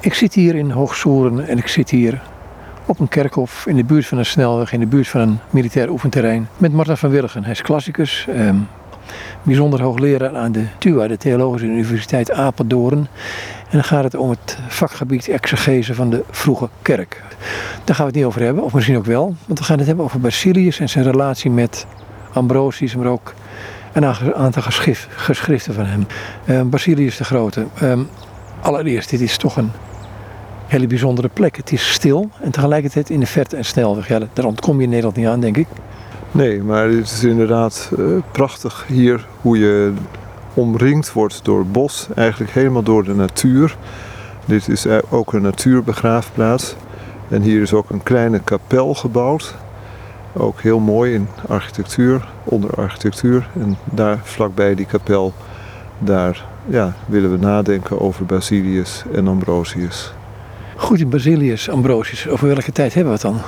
Ik zit hier in Hoogsoeren en ik zit hier op een kerkhof in de buurt van een snelweg, in de buurt van een militair oefenterrein met Martin van Willigen. Hij is klassicus, ehm, bijzonder hoogleraar aan de TUA, de Theologische Universiteit Apeldoorn. En dan gaat het om het vakgebied exegese van de vroege kerk. Daar gaan we het niet over hebben, of misschien ook wel, want we gaan het hebben over Basilius en zijn relatie met Ambrosius, maar ook een aantal geschriften van hem. Um, Basilius de Grote. Ehm, allereerst, dit is toch een hele bijzondere plek. Het is stil en tegelijkertijd in de verte en snelweg. Ja, daar ontkom je in Nederland niet aan, denk ik. Nee, maar het is inderdaad uh, prachtig hier hoe je omringd wordt door het bos, eigenlijk helemaal door de natuur. Dit is ook een natuurbegraafplaats. En hier is ook een kleine kapel gebouwd. Ook heel mooi in architectuur, onder architectuur. En daar vlakbij die kapel, daar ja, willen we nadenken over Basilius en Ambrosius. Goed, in Basilius, Ambrosius, over welke tijd hebben we het dan?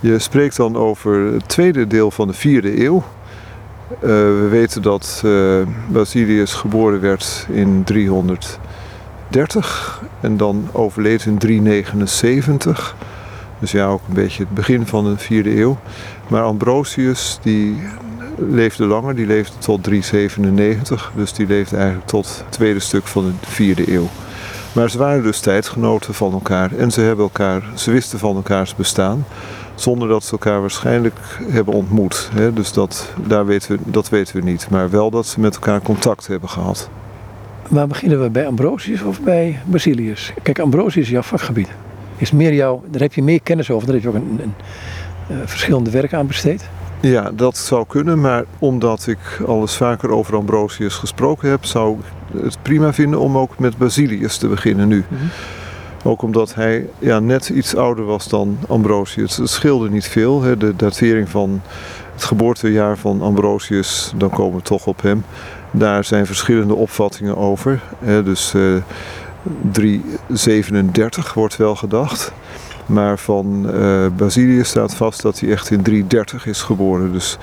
Je spreekt dan over het tweede deel van de vierde eeuw. Uh, we weten dat uh, Basilius geboren werd in 330 en dan overleed in 379. Dus ja, ook een beetje het begin van de vierde eeuw. Maar Ambrosius die leefde langer, die leefde tot 397. Dus die leefde eigenlijk tot het tweede stuk van de vierde eeuw. Maar ze waren dus tijdgenoten van elkaar en ze, hebben elkaar, ze wisten van elkaars bestaan. Zonder dat ze elkaar waarschijnlijk hebben ontmoet. Hè? Dus dat, daar weten we, dat weten we niet. Maar wel dat ze met elkaar contact hebben gehad. Maar beginnen we bij Ambrosius of bij Basilius? Kijk, Ambrosius is jouw vakgebied. Is meer jouw, daar heb je meer kennis over. Daar heb je ook een, een, een eh, verschillende werken aan besteed. Ja, dat zou kunnen, maar omdat ik al eens vaker over Ambrosius gesproken heb, zou ik het prima vinden om ook met Basilius te beginnen nu. Mhm. Ook omdat hij ja, net iets ouder was dan Ambrosius. Het scheelde niet veel. Hè. De datering van het geboortejaar van Ambrosius, dan komen we toch op hem. Daar zijn verschillende opvattingen over. Hè. Dus uh, eh, 337 wordt wel gedacht. Maar van uh, Basilius staat vast dat hij echt in 330 is geboren. Dus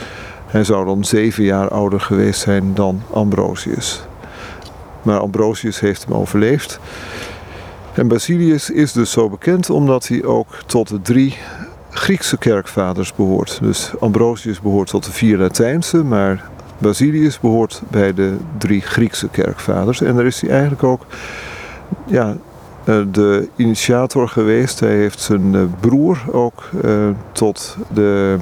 hij zou dan zeven jaar ouder geweest zijn dan Ambrosius. Maar Ambrosius heeft hem overleefd. En Basilius is dus zo bekend omdat hij ook tot de drie Griekse kerkvaders behoort. Dus Ambrosius behoort tot de vier Latijnse, maar Basilius behoort bij de drie Griekse kerkvaders. En daar is hij eigenlijk ook ja, eh, de initiator geweest. Hij heeft zijn eh, broer ook eh, tot de,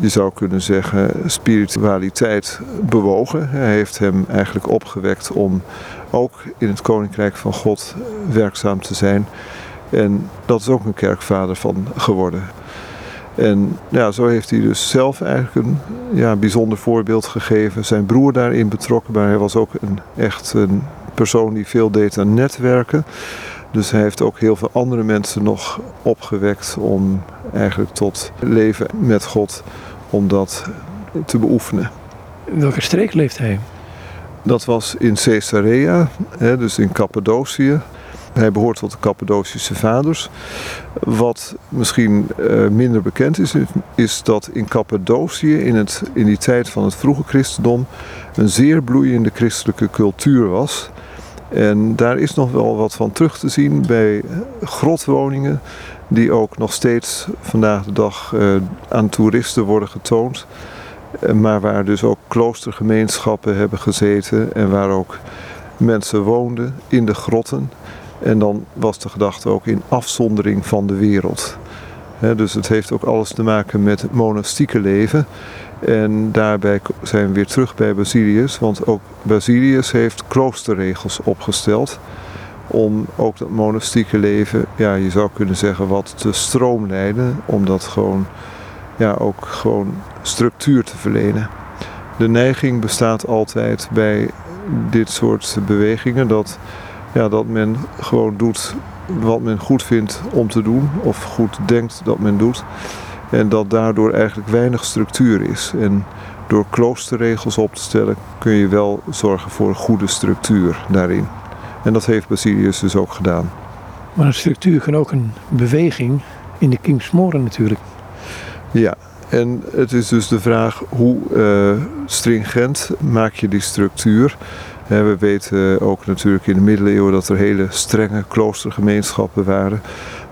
je zou kunnen zeggen, spiritualiteit bewogen. Hij heeft hem eigenlijk opgewekt om ook in het Koninkrijk van God werkzaam te zijn. En dat is ook een kerkvader van geworden. En ja, zo heeft hij dus zelf eigenlijk een ja, bijzonder voorbeeld gegeven. Zijn broer daarin betrokken, maar hij was ook een, echt een persoon die veel deed aan netwerken. Dus hij heeft ook heel veel andere mensen nog opgewekt om eigenlijk tot leven met God, om dat te beoefenen. In welke streek leeft hij? Dat was in Caesarea, dus in Cappadocië. Hij behoort tot de Cappadocische vaders. Wat misschien uh, minder bekend is, is dat in Cappadocië in, het, in die tijd van het vroege christendom een zeer bloeiende christelijke cultuur was. En daar is nog wel wat van terug te zien bij grotwoningen, die ook nog steeds vandaag de dag uh, aan toeristen worden getoond. Eh, maar waar dus ook kloostergemeenschappen hebben gezeten en waar ook mensen woonden in de grotten. En dan was de gedachte ook in afzondering van de wereld. dus het heeft ook alles te maken met het monastieke leven. En daarbij zijn we weer terug bij Basilius, want ook Basilius heeft kloosterregels opgesteld om ook dat monastieke leven, ja, je zou kunnen zeggen, wat te stroomlijnen, om dat gewoon, ja, ook gewoon structuur te verlenen. De neiging bestaat altijd bij dit soort bewegingen dat, ja, dat men gewoon doet wat men goed vindt om te doen, of goed denkt dat men doet. En dat daardoor eigenlijk weinig structuur is. En door kloosterregels op te stellen kun je wel zorgen voor een goede structuur daarin. En dat heeft Basilius dus ook gedaan. Maar een structuur kan ook een beweging in de Kingsmoren natuurlijk. Ja, en het is dus de vraag hoe uh, stringent maak je die structuur. we weten ook natuurlijk in de middeleeuwen dat er hele strenge kloostergemeenschappen waren.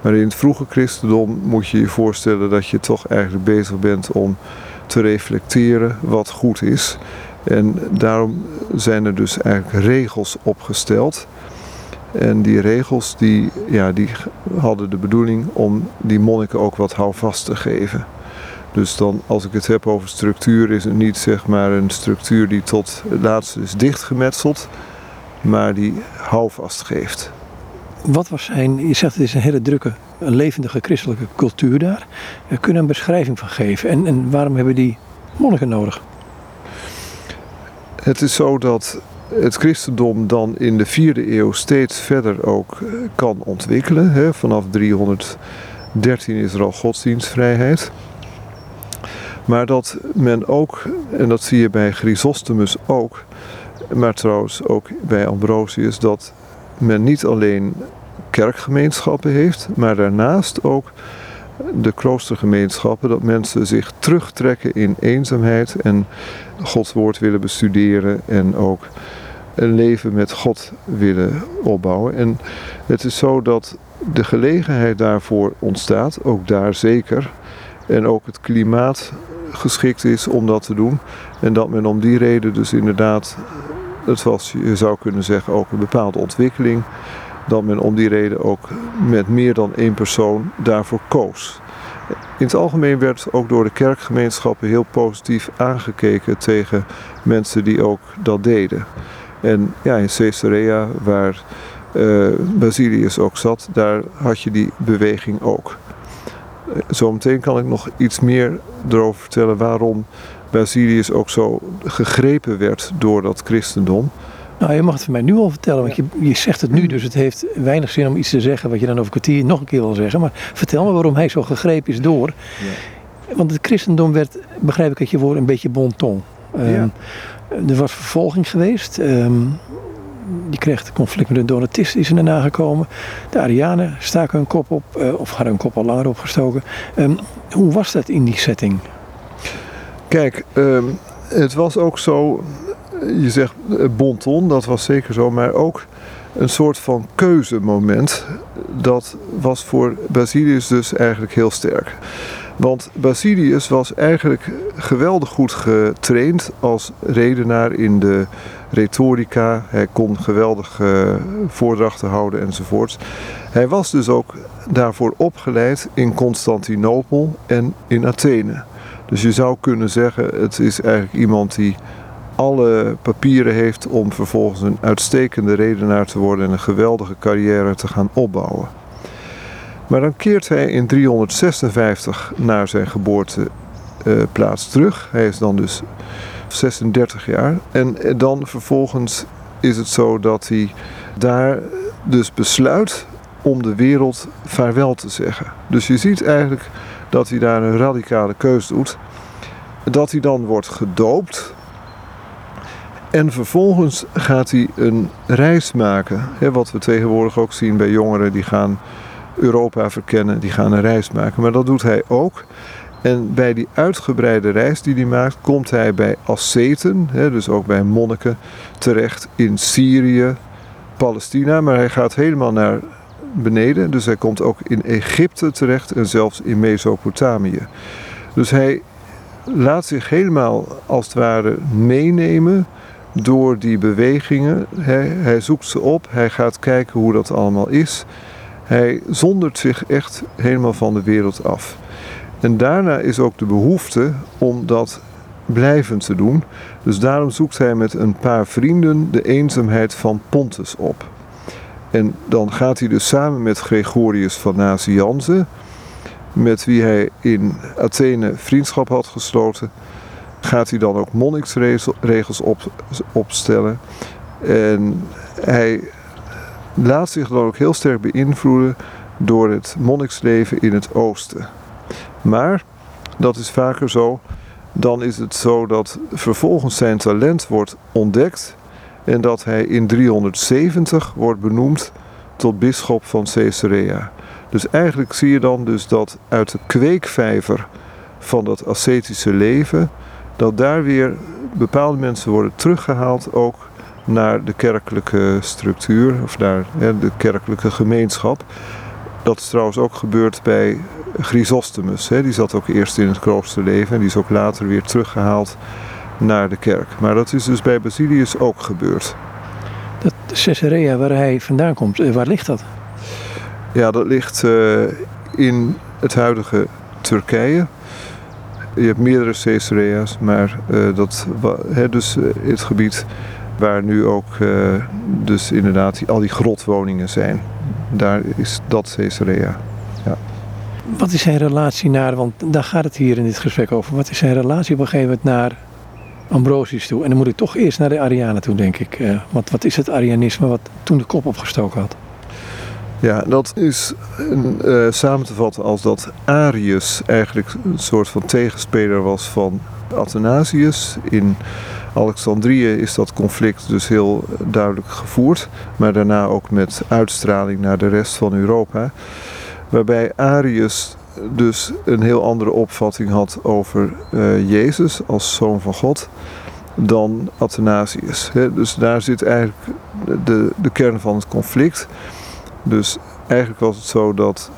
Maar in het vroege christendom moet je je voorstellen dat je toch eigenlijk bezig bent om te reflecteren wat goed is. En daarom zijn er dus eigenlijk regels opgesteld. En die regels die, ja, die hadden de bedoeling om die monniken ook wat houvast te geven. Dus dan, als ik het heb over structuur, is het niet zeg maar een structuur die tot het laatste is dichtgemetseld, maar die houvast geeft. Wat was zijn, je zegt het is een hele drukke, een levendige christelijke cultuur daar. Kun je een beschrijving van geven? En, en waarom hebben die monniken nodig? Het is zo dat het christendom dan in de vierde eeuw steeds verder ook eh, kan ontwikkelen. Vanaf 313 is er al godsdienstvrijheid. Maar dat men ook, en dat zie je bij Chrysostomus ook, maar trouwens ook bij Ambrosius, dat men niet alleen kerkgemeenschappen heeft, maar daarnaast ook de kloostergemeenschappen, dat mensen zich terugtrekken in eenzaamheid en Gods woord willen bestuderen en ook een leven met God willen opbouwen. En het is zo dat de gelegenheid daarvoor ontstaat, ook daar zeker, en ook het klimaat geschikt is om dat te doen. En dat men om die reden dus inderdaad, het was, je zou kunnen zeggen, ook een bepaalde ontwikkeling dat men om die reden ook met meer dan één persoon daarvoor koos. In het algemeen werd ook door de kerkgemeenschappen heel positief aangekeken tegen mensen die ook dat deden. En ja, in Caesarea, waar uh, Basilius ook zat, daar had je die beweging ook. Zometeen kan ik nog iets meer erover vertellen waarom Basilius ook zo gegrepen werd door dat christendom. Nou, je mag het voor mij nu al vertellen, want je, je zegt het nu, dus het heeft weinig zin om iets te zeggen wat je dan over kwartier nog een keer wil zeggen. Maar vertel me waarom hij zo gegrepen is door. Ja. Want het christendom werd, begrijp ik het je woord, een beetje bon ton. Um, ja. Er was vervolging geweest. Um, je kreeg het conflict met de Donatisten is er daarna gekomen. De Arianen staken hun kop op, uh, of hadden hun kop al langer opgestoken. Um, hoe was dat in die setting? Kijk, het was ook zo je zegt eh, bonton, dat was zeker zo, maar ook een soort van keuzemoment. Dat was voor Basilius dus eigenlijk heel sterk. Want Basilius was eigenlijk geweldig goed getraind als redenaar in de retorica. Hij kon geweldig voordrachten houden enzovoort. Hij was dus ook daarvoor opgeleid in Constantinopel en in Athene. Dus je zou kunnen zeggen, het is eigenlijk iemand die alle papieren heeft om vervolgens een uitstekende redenaar te worden en een geweldige carrière te gaan opbouwen. Maar dan keert hij in 356 naar zijn geboorteplaats terug. Hij is dan dus 36 jaar. En dan vervolgens is het zo dat hij daar dus besluit om de wereld vaarwel te zeggen. Dus je ziet eigenlijk dat hij daar een radicale keus doet. Dat hij dan wordt gedoopt en vervolgens gaat hij een reis maken. Wat we tegenwoordig ook zien bij jongeren die gaan Europa verkennen, die gaan een reis maken. Maar dat doet hij ook. En bij die uitgebreide reis die hij maakt, komt hij bij asceten, dus ook bij monniken, terecht in Syrië, Palestina. Maar hij gaat helemaal naar beneden, dus hij komt ook in Egypte terecht en zelfs in Mesopotamië. Dus hij laat zich helemaal als het ware meenemen door die bewegingen. Hij, hij zoekt ze op, hij gaat kijken hoe dat allemaal is. Hij zondert zich echt helemaal van de wereld af. En daarna is ook de behoefte om dat blijvend te doen. Dus daarom zoekt hij met een paar vrienden de eenzaamheid van Pontus op. En dan gaat hij dus samen met Gregorius van Nazianze, met wie hij in Athene vriendschap had gesloten, gaat hij dan ook monniksregels op, opstellen. En hij laat zich dan ook heel sterk beïnvloeden door het monniksleven in het oosten. Maar, dat is vaker zo, dan is het zo dat vervolgens zijn talent wordt ontdekt en dat hij in 370 wordt benoemd tot bisschop van Caesarea. Dus eigenlijk zie je dan dus dat uit de kweekvijver van dat ascetische leven dat daar weer bepaalde mensen worden teruggehaald ook naar de kerkelijke structuur of naar hè, de kerkelijke gemeenschap. Dat is trouwens ook gebeurd bij Chrysostomus. Hè. Die zat ook eerst in het kloosterleven en die is ook later weer teruggehaald naar de kerk. Maar dat is dus bij Basilius ook gebeurd. Dat Caesarea waar hij vandaan komt, eh, waar ligt dat? Ja, dat ligt uh, in het huidige Turkije. Je hebt meerdere Caesarea's, maar uh, dat, dus het gebied waar nu ook dus inderdaad al die grotwoningen zijn. Daar is dat Caesarea. Ja. Wat is zijn relatie naar, want daar gaat het hier in dit gesprek over. Wat is zijn relatie op een gegeven moment naar Ambrosius toe? En dan moet ik toch eerst naar de Arianen toe, denk ik. Uh, want wat is het Arianisme wat toen de kop opgestoken had? Ja, dat is uh, samen te vatten als dat Arius eigenlijk een soort van tegenspeler was van Athanasius. In Alexandrië is dat conflict dus heel duidelijk gevoerd, maar daarna ook met uitstraling naar de rest van Europa. Waarbij Arius dus een heel andere opvatting had over uh, Jezus als zoon van God dan Athanasius. Dus daar zit eigenlijk de, de kern van het conflict. Dus eigenlijk was het zo dat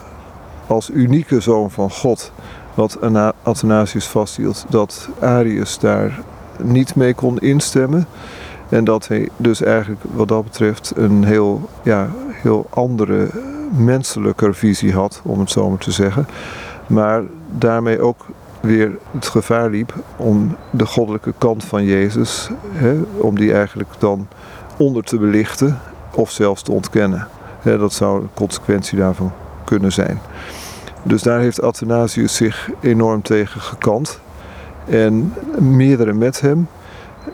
als unieke zoon van God, wat Athanasius vasthield, dat Arius daar niet mee kon instemmen. En dat hij dus eigenlijk wat dat betreft een heel, ja, heel andere, menselijker visie had, om het zo maar te zeggen. Maar daarmee ook weer het gevaar liep om de goddelijke kant van Jezus, hè, om die eigenlijk dan onder te belichten of zelfs te ontkennen. Dat zou een consequentie daarvan kunnen zijn. Dus daar heeft Athanasius zich enorm tegen gekant. En meerdere met hem.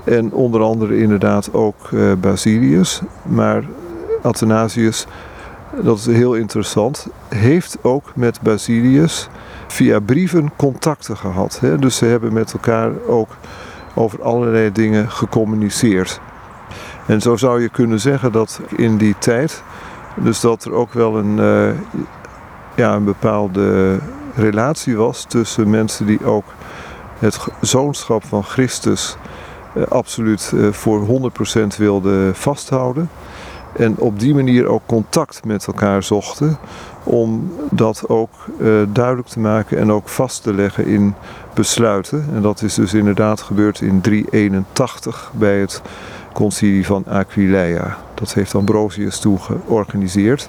En onder andere inderdaad ook uh, Basilius. Maar Athanasius, dat is heel interessant, heeft ook met Basilius via brieven contacten gehad. Dus ze hebben met elkaar ook over allerlei dingen gecommuniceerd. En zo zou je kunnen zeggen dat in die tijd, dus dat er ook wel een, uh, ja, een bepaalde relatie was tussen mensen die ook het zoonschap van Christus uh, absoluut uh, voor 100% wilden vasthouden. En op die manier ook contact met elkaar zochten om dat ook duidelijk te maken en ook vast te leggen in besluiten. En dat is dus inderdaad gebeurd in 381 bij het concilie van Aquileia. Dat heeft Ambrosius toen georganiseerd.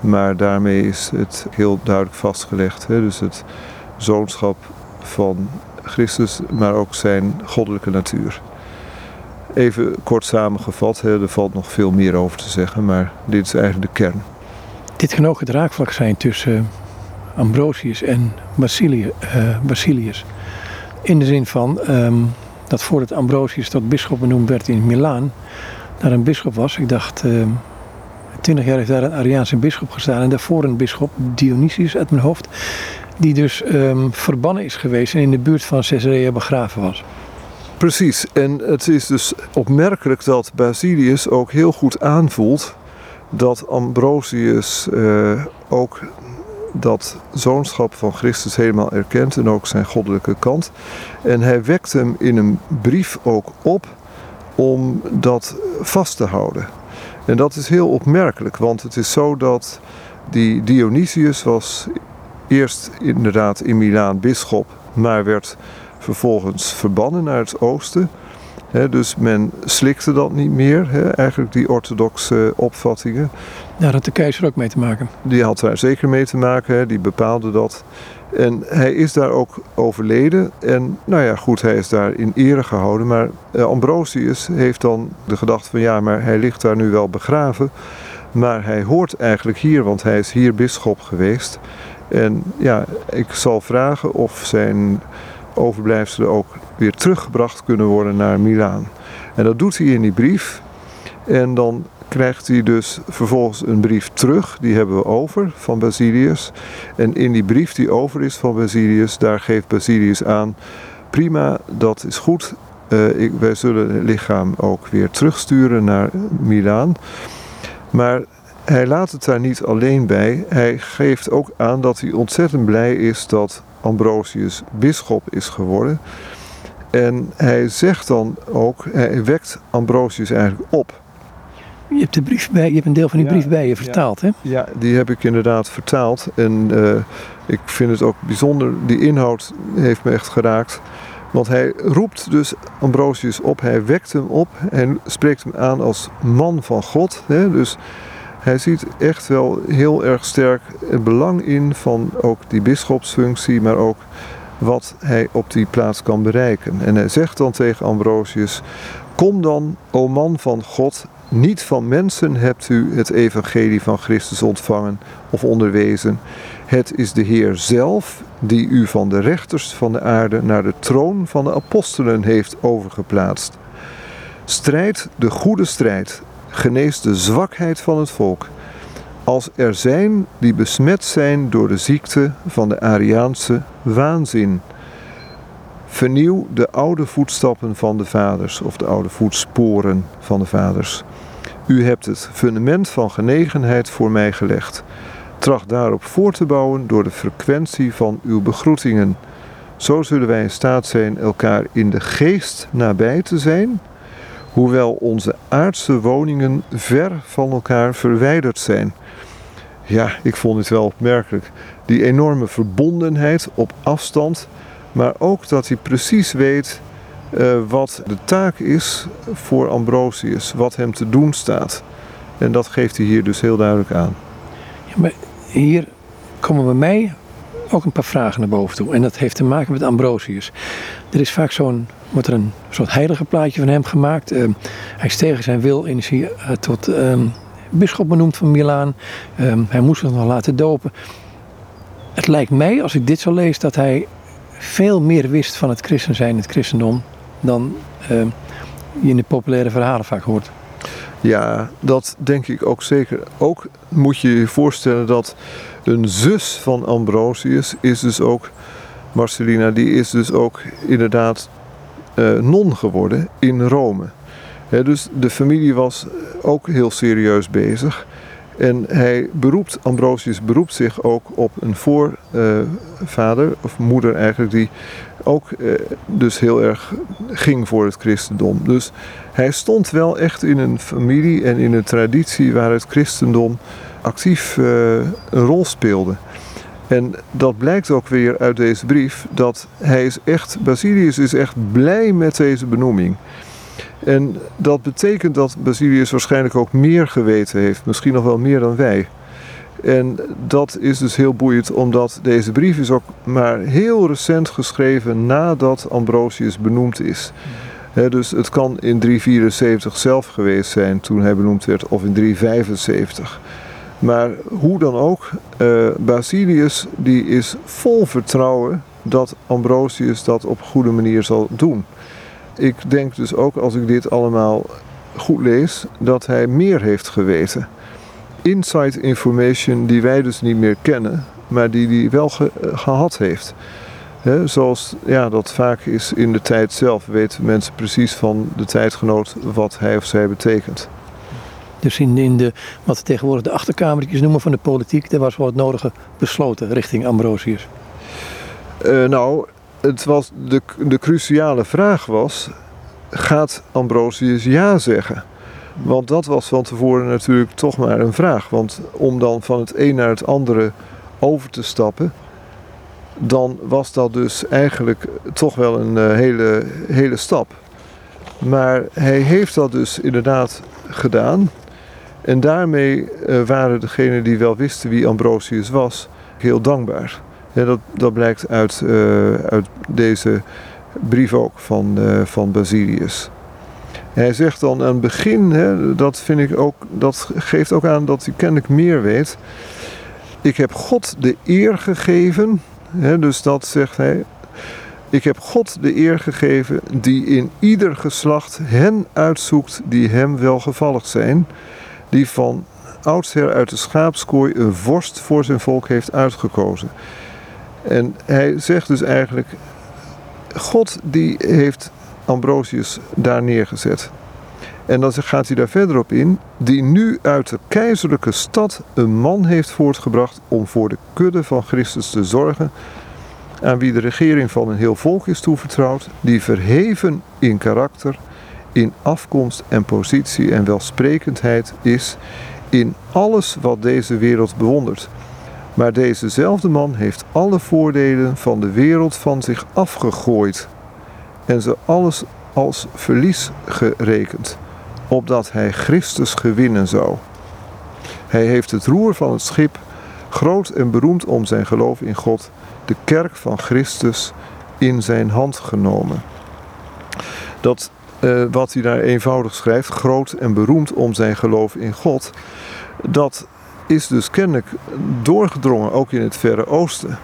Maar daarmee is het heel duidelijk vastgelegd. Hè? Dus het zoonschap van Christus, maar ook zijn goddelijke natuur. Even kort samengevat, hè, er valt nog veel meer over te zeggen, maar dit is eigenlijk de kern. Dit kan ook het raakvlak zijn tussen eh, Ambrosius en Basilius. Uh, Basilius. In de zin van um, dat voordat Ambrosius tot bisschop benoemd werd in Milaan, daar een bisschop was. Ik dacht, uh, twintig jaar heeft daar een Ariaanse bisschop gestaan en daarvoor een bisschop, Dionysius uit mijn hoofd, die dus um, verbannen is geweest en in de buurt van Caesarea begraven was. Precies, en het is dus opmerkelijk dat Basilius ook heel goed aanvoelt dat Ambrosius uh, ook dat zoonschap van Christus helemaal erkent en ook zijn goddelijke kant. En hij wekt hem in een brief ook op om dat vast te houden. En dat is heel opmerkelijk, want het is zo dat die Dionysius was eerst inderdaad in Milaan bisschop, maar werd vervolgens verbannen naar het oosten dus men slikte dat niet meer, eigenlijk die orthodoxe opvattingen. Daar had de keizer ook mee te maken. Die had daar zeker mee te maken, die bepaalde dat. En hij is daar ook overleden. En nou ja, goed, hij is daar in ere gehouden. Maar eh, Ambrosius heeft dan de gedachte van ja, maar hij ligt daar nu wel begraven. Maar hij hoort eigenlijk hier, want hij is hier bisschop geweest. En ja, ik zal vragen of zijn overblijfselen ook weer teruggebracht kunnen worden naar Milaan. En dat doet hij in die brief. En dan krijgt hij dus vervolgens een brief terug, die hebben we over van Basilius. En in die brief die over is van Basilius, daar geeft Basilius aan: prima, dat is goed. Uh, ik, wij zullen het lichaam ook weer terugsturen naar Milaan. Maar hij laat het daar niet alleen bij. Hij geeft ook aan dat hij ontzettend blij is dat Ambrosius bisschop is geworden. En hij zegt dan ook, hij wekt Ambrosius eigenlijk op. Je hebt, de brief bij, je hebt een deel van die brief bij je vertaald, hè? Ja, die heb ik inderdaad vertaald. En eh, ik vind het ook bijzonder, die inhoud heeft me echt geraakt. Want hij roept dus Ambrosius op, hij wekt hem op en spreekt hem aan als man van God. Hè? Dus hij ziet echt wel heel erg sterk het belang in van ook die bisschopsfunctie, maar ook wat hij op die plaats kan bereiken. En hij zegt dan tegen Ambrosius: Kom dan, o man van God, niet van mensen hebt u het evangelie van Christus ontvangen of onderwezen. Het is de Heer zelf die u van de rechters van de aarde naar de troon van de apostelen heeft overgeplaatst. Strijd de goede strijd, genees de zwakheid van het volk. Als er zijn die besmet zijn door de ziekte van de Ariaanse waanzin. Vernieuw de oude voetstappen van de vaders, of de oude voetsporen van de vaders. U hebt het fundament van genegenheid voor mij gelegd. Tracht daarop voor te bouwen door de frequentie van uw begroetingen. Zo zullen wij in staat zijn elkaar in de geest nabij te zijn, hoewel onze aardse woningen ver van elkaar verwijderd zijn. Ja, ik vond het wel opmerkelijk. Die enorme verbondenheid op afstand, maar ook dat hij precies weet eh, wat de taak is voor Ambrosius, wat hem te doen staat. En dat geeft hij hier dus heel duidelijk aan. Ja, maar hier komen bij mij ook een paar vragen naar boven toe. En dat heeft te maken met Ambrosius. Er is vaak zo'n, wordt er een soort heilige plaatje van hem gemaakt. Ehm, hij is tegen zijn wil hij eh, tot ehm bisschop benoemd van Milaan. Ehm, hij moest zich nog laten dopen. Het lijkt mij, als ik dit zo lees, dat hij veel meer wist van het christen zijn, het christendom, dan ehm, je in de populaire verhalen vaak hoort. Ja, dat denk ik ook zeker. Ook moet je je voorstellen dat een zus van Ambrosius is dus ook, Marcelina, die is dus ook inderdaad eh, non geworden in Rome. Dus de familie was ook heel serieus bezig. En hij beroept, Ambrosius beroept zich ook op een voorvader, of moeder eigenlijk, die ook eh, dus heel erg ging voor het christendom. Dus hij stond wel echt in een familie en in een traditie waar het christendom actief eh, een rol speelde. En dat blijkt ook weer uit deze brief, dat hij is echt, Basilius is echt blij met deze benoeming. En dat betekent dat Basilius waarschijnlijk ook meer geweten heeft, misschien nog wel meer dan wij. En dat is dus heel boeiend, omdat deze brief is ook maar heel recent geschreven nadat Ambrosius benoemd is. He, dus het kan in 374 zelf geweest zijn toen hij benoemd werd, of in 375. Maar hoe dan ook, uh, Basilius die is vol vertrouwen dat Ambrosius dat op goede manier zal doen. Ik denk dus ook als ik dit allemaal goed lees, dat hij meer heeft geweten. Inside information die wij dus niet meer kennen, maar die hij wel ge gehad heeft. He, zoals ja, dat vaak is in de tijd zelf, weten mensen precies van de tijdgenoot wat hij of zij betekent. Dus in, in de, wat we tegenwoordig de achterkamertjes noemen van de politiek, daar was wel het nodige besloten richting Ambrosius. Uh, nou, het was de, de cruciale vraag was: gaat Ambrosius ja zeggen? Want dat was van tevoren natuurlijk toch maar een vraag. Want om dan van het een naar het andere over te stappen, dan was dat dus eigenlijk toch wel een uh, hele, hele stap. Maar hij heeft dat dus inderdaad gedaan. En daarmee uh, waren degenen die wel wisten wie Ambrosius was, heel dankbaar. Ja, dat, dat blijkt uit, uh, uit deze brief ook van, uh, van Basilius. Hij zegt dan aan het begin, hè, dat, vind ik ook, dat geeft ook aan dat hij kennelijk meer weet. Ik heb God de eer gegeven, hè, dus dat zegt hij. Ik heb God de eer gegeven die in ieder geslacht hen uitzoekt die hem welgevallig zijn, die van oudsher uit de schaapskooi een vorst voor zijn volk heeft uitgekozen. En hij zegt dus eigenlijk, God die heeft Ambrosius daar neergezet. En dan gaat hij daar verder op in, die nu uit de keizerlijke stad een man heeft voortgebracht om voor de kudde van Christus te zorgen, aan wie de regering van een heel volk is toevertrouwd, die verheven in karakter, in afkomst en positie en welsprekendheid is in alles wat deze wereld bewondert. Maar dezezelfde man heeft alle voordelen van de wereld van zich afgegooid en ze alles als verlies gerekend, opdat hij Christus gewinnen zou. Hij heeft het roer van het schip, groot en beroemd om zijn geloof in God, de kerk van Christus, in zijn hand genomen. Dat uh, wat hij daar eenvoudig schrijft, groot en beroemd om zijn geloof in God, dat is dus kennelijk doorgedrongen, ook in het Verre Oosten.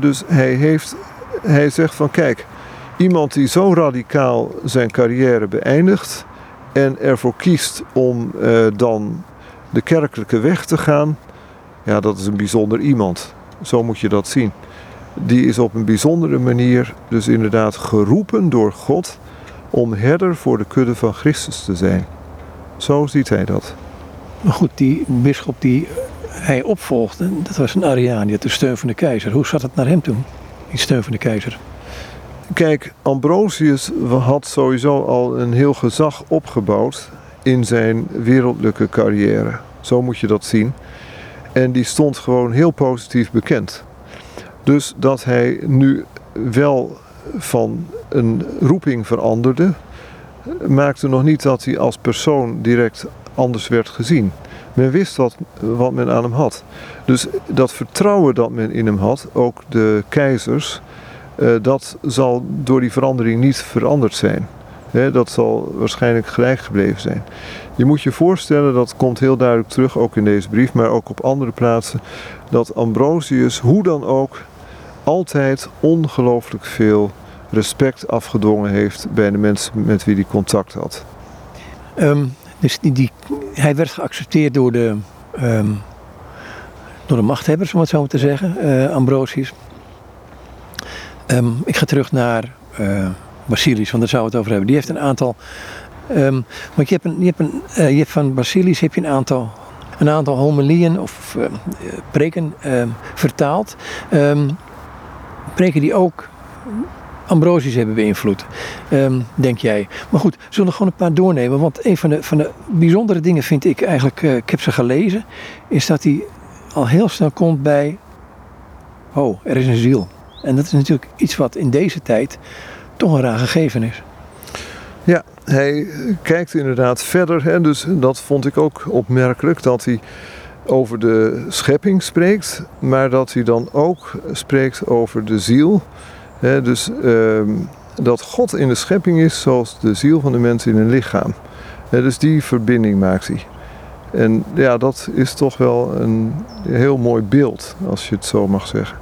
dus hij, heeft, hij zegt van kijk, iemand die zo radicaal zijn carrière beëindigt en ervoor kiest om uh, dan de kerkelijke weg te gaan, ja, dat is een bijzonder iemand. Zo moet je dat zien. Die is op een bijzondere manier dus inderdaad geroepen door God om herder voor de kudde van Christus te zijn. Zo ziet hij dat. Maar goed, die bisschop die hij opvolgde, dat was een had de steun van de keizer. Hoe zat het naar hem toen, die steun van de keizer? Kijk, Ambrosius had sowieso al een heel gezag opgebouwd in zijn wereldlijke carrière. Zo moet je dat zien. En die stond gewoon heel positief bekend. Dus dat hij nu wel van een roeping veranderde, maakte nog niet dat hij als persoon direct anders werd gezien. Men wist wat, wat men aan hem had. Dus dat vertrouwen dat men in hem had, ook de keizers, eh, dat zal door die verandering niet veranderd zijn. dat zal waarschijnlijk gelijk gebleven zijn. Je moet je voorstellen, dat komt heel duidelijk terug, ook in deze brief, maar ook op andere plaatsen, dat Ambrosius, hoe dan ook, altijd ongelooflijk veel respect afgedwongen heeft bij de mensen met wie hij contact had. Ehm, dus die, hij werd geaccepteerd door de, um, door de machthebbers, om het zo maar te zeggen, uh, Ambrosius. Um, ik ga terug naar uh, Basilis, want daar zouden we het over hebben. Die heeft een aantal. Um, want je hebt, een, je, hebt een, uh, je van Basilis heb je een aantal, een aantal homilieën of uh, preken vertaald. preken die ook Ambrosius hebben beïnvloed, um, denk jij. Maar goed, zullen we gewoon een paar doornemen. Want een van de, van de bijzondere dingen vind ik eigenlijk, uh, ik heb ze gelezen, is dat hij al heel snel komt bij, oh, er is een ziel. En dat is natuurlijk iets wat in deze tijd toch een raar gegeven is. Ja, hij kijkt inderdaad verder. Hè, dus dat vond ik ook opmerkelijk, dat hij over de schepping spreekt, maar dat hij dan ook spreekt over de ziel dus ehm, dat God in de schepping is zoals de ziel van de mens in een lichaam. dus die verbinding maakt hij. En ja, dat is toch wel een heel mooi beeld, als je het zo mag zeggen.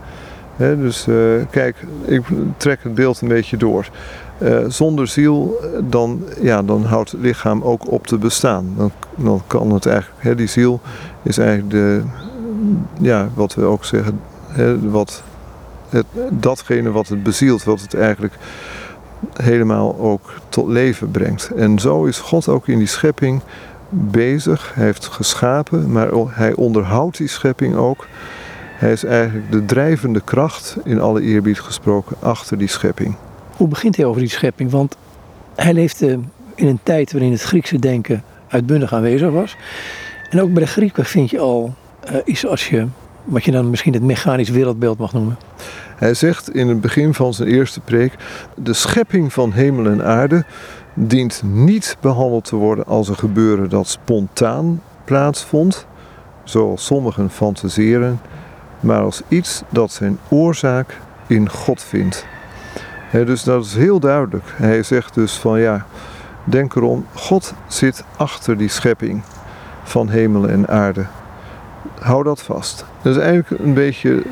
dus uh, kijk, ik trek het beeld een beetje door. Uh, zonder ziel, dan, ja, dan houdt het lichaam ook op te bestaan. Dan, dan kan het eigenlijk, die ziel is eigenlijk de, ja, wat we ook zeggen, wat datgene wat het bezielt, wat het eigenlijk helemaal ook tot leven brengt. En zo is God ook in die schepping bezig. Hij heeft geschapen, maar hij onderhoudt die schepping ook. Hij is eigenlijk de drijvende kracht, in alle eerbied gesproken, achter die schepping. Hoe begint hij over die schepping? Want hij leefde in een tijd waarin het Griekse denken uitbundig aanwezig was. En ook bij de Grieken vind je al uh, iets als je wat je dan misschien het mechanisch wereldbeeld mag noemen. Hij zegt in het begin van zijn eerste preek: De schepping van hemel en aarde dient niet behandeld te worden als een gebeuren dat spontaan plaatsvond, zoals sommigen fantaseren, maar als iets dat zijn oorzaak in God vindt. dus dat is heel duidelijk. Hij zegt dus van ja, denk erom, God zit achter die schepping van hemel en aarde hou dat vast. Dat is eigenlijk een beetje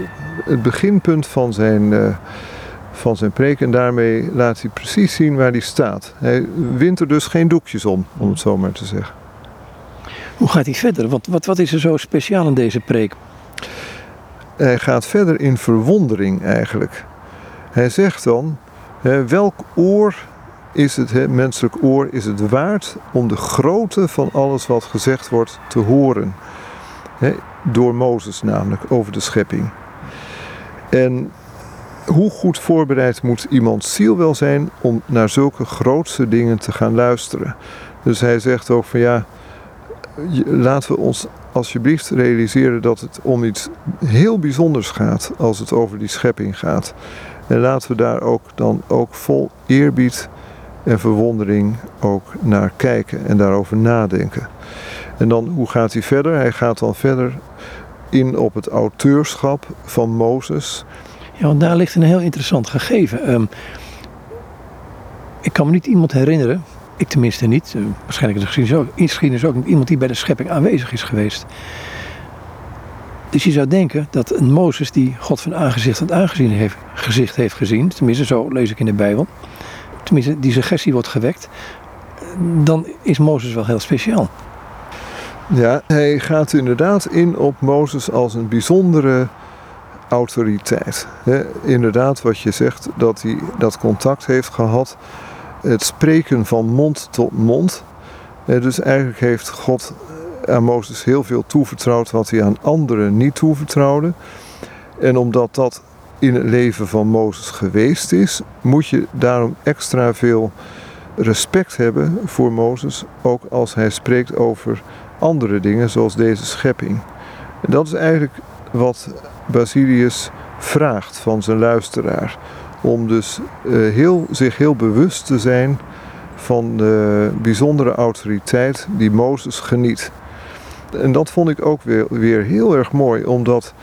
het beginpunt van zijn, uh, van zijn preek. En daarmee laat hij precies zien waar hij staat. Hij wint er dus geen doekjes om, om het zo maar te zeggen. Hoe gaat hij verder? Wat, wat, wat is er zo speciaal in deze preek? Hij gaat verder in verwondering eigenlijk. Hij zegt dan, welk oor is het, menselijk oor, is het waard om de grootte van alles wat gezegd wordt te horen? Door Mozes namelijk, over de schepping. En hoe goed voorbereid moet iemands ziel wel zijn om naar zulke grootste dingen te gaan luisteren. Dus hij zegt ook van ja, laten we ons alsjeblieft realiseren dat het om iets heel bijzonders gaat als het over die schepping gaat. En laten we daar ook dan ook vol eerbied en verwondering ook naar kijken en daarover nadenken. En dan hoe gaat hij verder? Hij gaat dan verder in op het auteurschap van Mozes. Ja, want daar ligt een heel interessant gegeven. Ehm, ik kan me niet iemand herinneren, ik tenminste niet, uh, waarschijnlijk is er geschiedenis ook, ook iemand die bij de schepping aanwezig is geweest. Dus je zou denken dat een Mozes die God van aangezicht tot aangezien heeft, gezicht heeft gezien, tenminste zo lees ik in de Bijbel, tenminste die suggestie wordt gewekt, dan is Mozes wel heel speciaal. Ja, hij gaat inderdaad in op Mozes als een bijzondere autoriteit. inderdaad, wat je zegt, dat hij dat contact heeft gehad. Het spreken van mond tot mond. dus eigenlijk heeft God aan Mozes heel veel toevertrouwd wat hij aan anderen niet toevertrouwde. En omdat dat in het leven van Mozes geweest is, moet je daarom extra veel respect hebben voor Mozes, ook als hij spreekt over andere dingen zoals deze schepping. En dat is eigenlijk wat Basilius vraagt van zijn luisteraar. Om dus uh, heel, zich heel bewust te zijn van de bijzondere autoriteit die Mozes geniet. En dat vond ik ook weer, weer heel erg mooi, omdat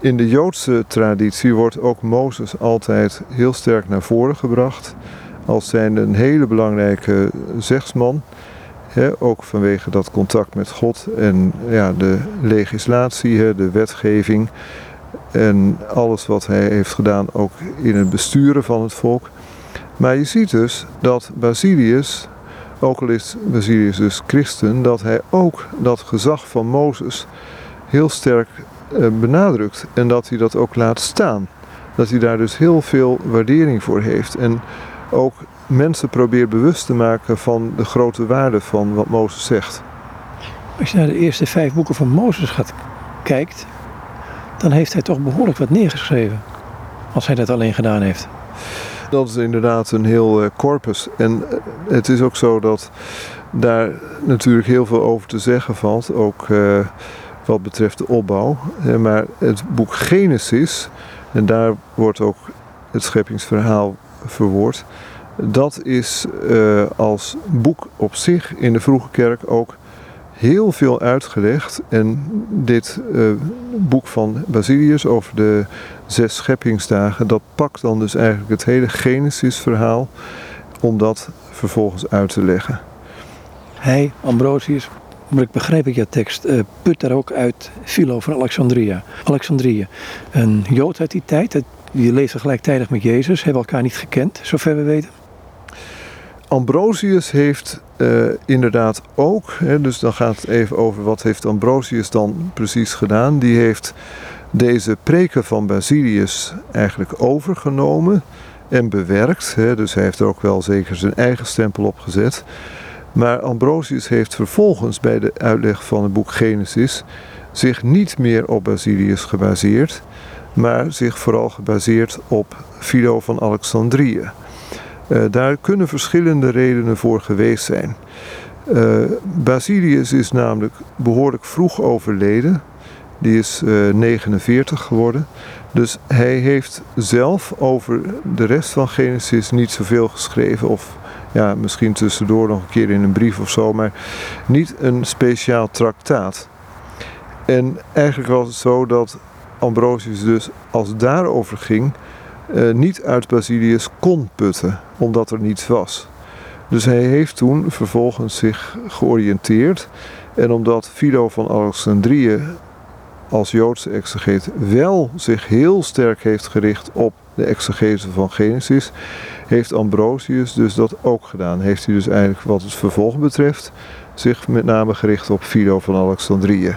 in de Joodse traditie wordt ook Mozes altijd heel sterk naar voren gebracht. Als zijn een hele belangrijke zegsman ook vanwege dat contact met God en ja, de legislatie, de wetgeving en alles wat hij heeft gedaan ook in het besturen van het volk. Maar je ziet dus dat Basilius, ook al is Basilius dus christen, dat hij ook dat gezag van Mozes heel sterk eh, benadrukt en dat hij dat ook laat staan. Dat hij daar dus heel veel waardering voor heeft. En ook mensen probeert bewust te maken van de grote waarde van wat Mozes zegt. Als je naar de eerste vijf boeken van Mozes gaat kijkt, dan heeft hij toch behoorlijk wat neergeschreven. Als hij dat alleen gedaan heeft. Dat is inderdaad een heel uh, corpus. En uh, het is ook zo dat daar natuurlijk heel veel over te zeggen valt. Ook uh, wat betreft de opbouw. maar het boek Genesis, en daar wordt ook het scheppingsverhaal verwoord dat is uh, als boek op zich in de vroege kerk ook heel veel uitgelegd. En dit uh, boek van Basilius over de zes scheppingsdagen, dat pakt dan dus eigenlijk het hele Genesis-verhaal om dat vervolgens uit te leggen. Hij, Ambrosius, maar ik begrijp ik jouw tekst, uh, put daar ook uit Philo van Alexandria. Alexandrië, een Jood uit die tijd, die leefde gelijktijdig met Jezus, hebben elkaar niet gekend, zover we weten. Ambrosius heeft uh, inderdaad ook, hè, dus dan gaat het even over wat heeft Ambrosius dan precies gedaan. Die heeft deze preken van Basilius eigenlijk overgenomen en bewerkt. Hè, dus hij heeft er ook wel zeker zijn eigen stempel op gezet. Maar Ambrosius heeft vervolgens bij de uitleg van het boek Genesis zich niet meer op Basilius gebaseerd, maar zich vooral gebaseerd op Philo van Alexandrië. Uh, daar kunnen verschillende redenen voor geweest zijn. Uh, Basilius is namelijk behoorlijk vroeg overleden. Die is uh, eh, 49 geworden. Dus hij heeft zelf over de rest van Genesis niet zoveel geschreven. Of ja, misschien tussendoor nog een keer in een brief of zo. Maar niet een speciaal traktaat. En eigenlijk was het zo dat Ambrosius dus als het daarover ging niet uit Basilius kon putten, omdat er niets was. Dus hij heeft toen vervolgens zich georiënteerd. En omdat Philo van Alexandrië als Joodse exegeet wel zich heel sterk heeft gericht op de exegese van Genesis, heeft Ambrosius dus dat ook gedaan. Heeft hij dus eigenlijk wat het vervolg betreft zich met name gericht op Philo van Alexandrië.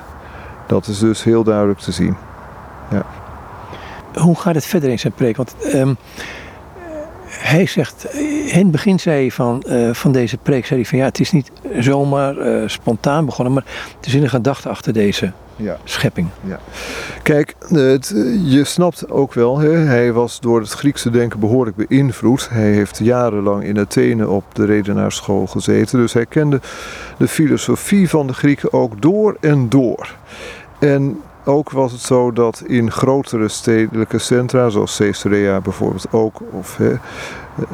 Dat is dus heel duidelijk te zien. Ja hoe gaat het verder in zijn preek? Want um, hij zegt, in het begin zei hij van, uh, van deze preek, zei hij van ja, het is niet zomaar uh, spontaan begonnen, maar er zit een gedachte achter deze Ja. schepping. Kijk, het, je snapt ook wel, hè, hij was door het Griekse denken behoorlijk beïnvloed. Hij heeft jarenlang in Athene op de redenaarsschool gezeten. Dus hij kende de filosofie van de Grieken ook door en door. En ook was het zo dat in grotere stedelijke centra, zoals Caesarea bijvoorbeeld ook, of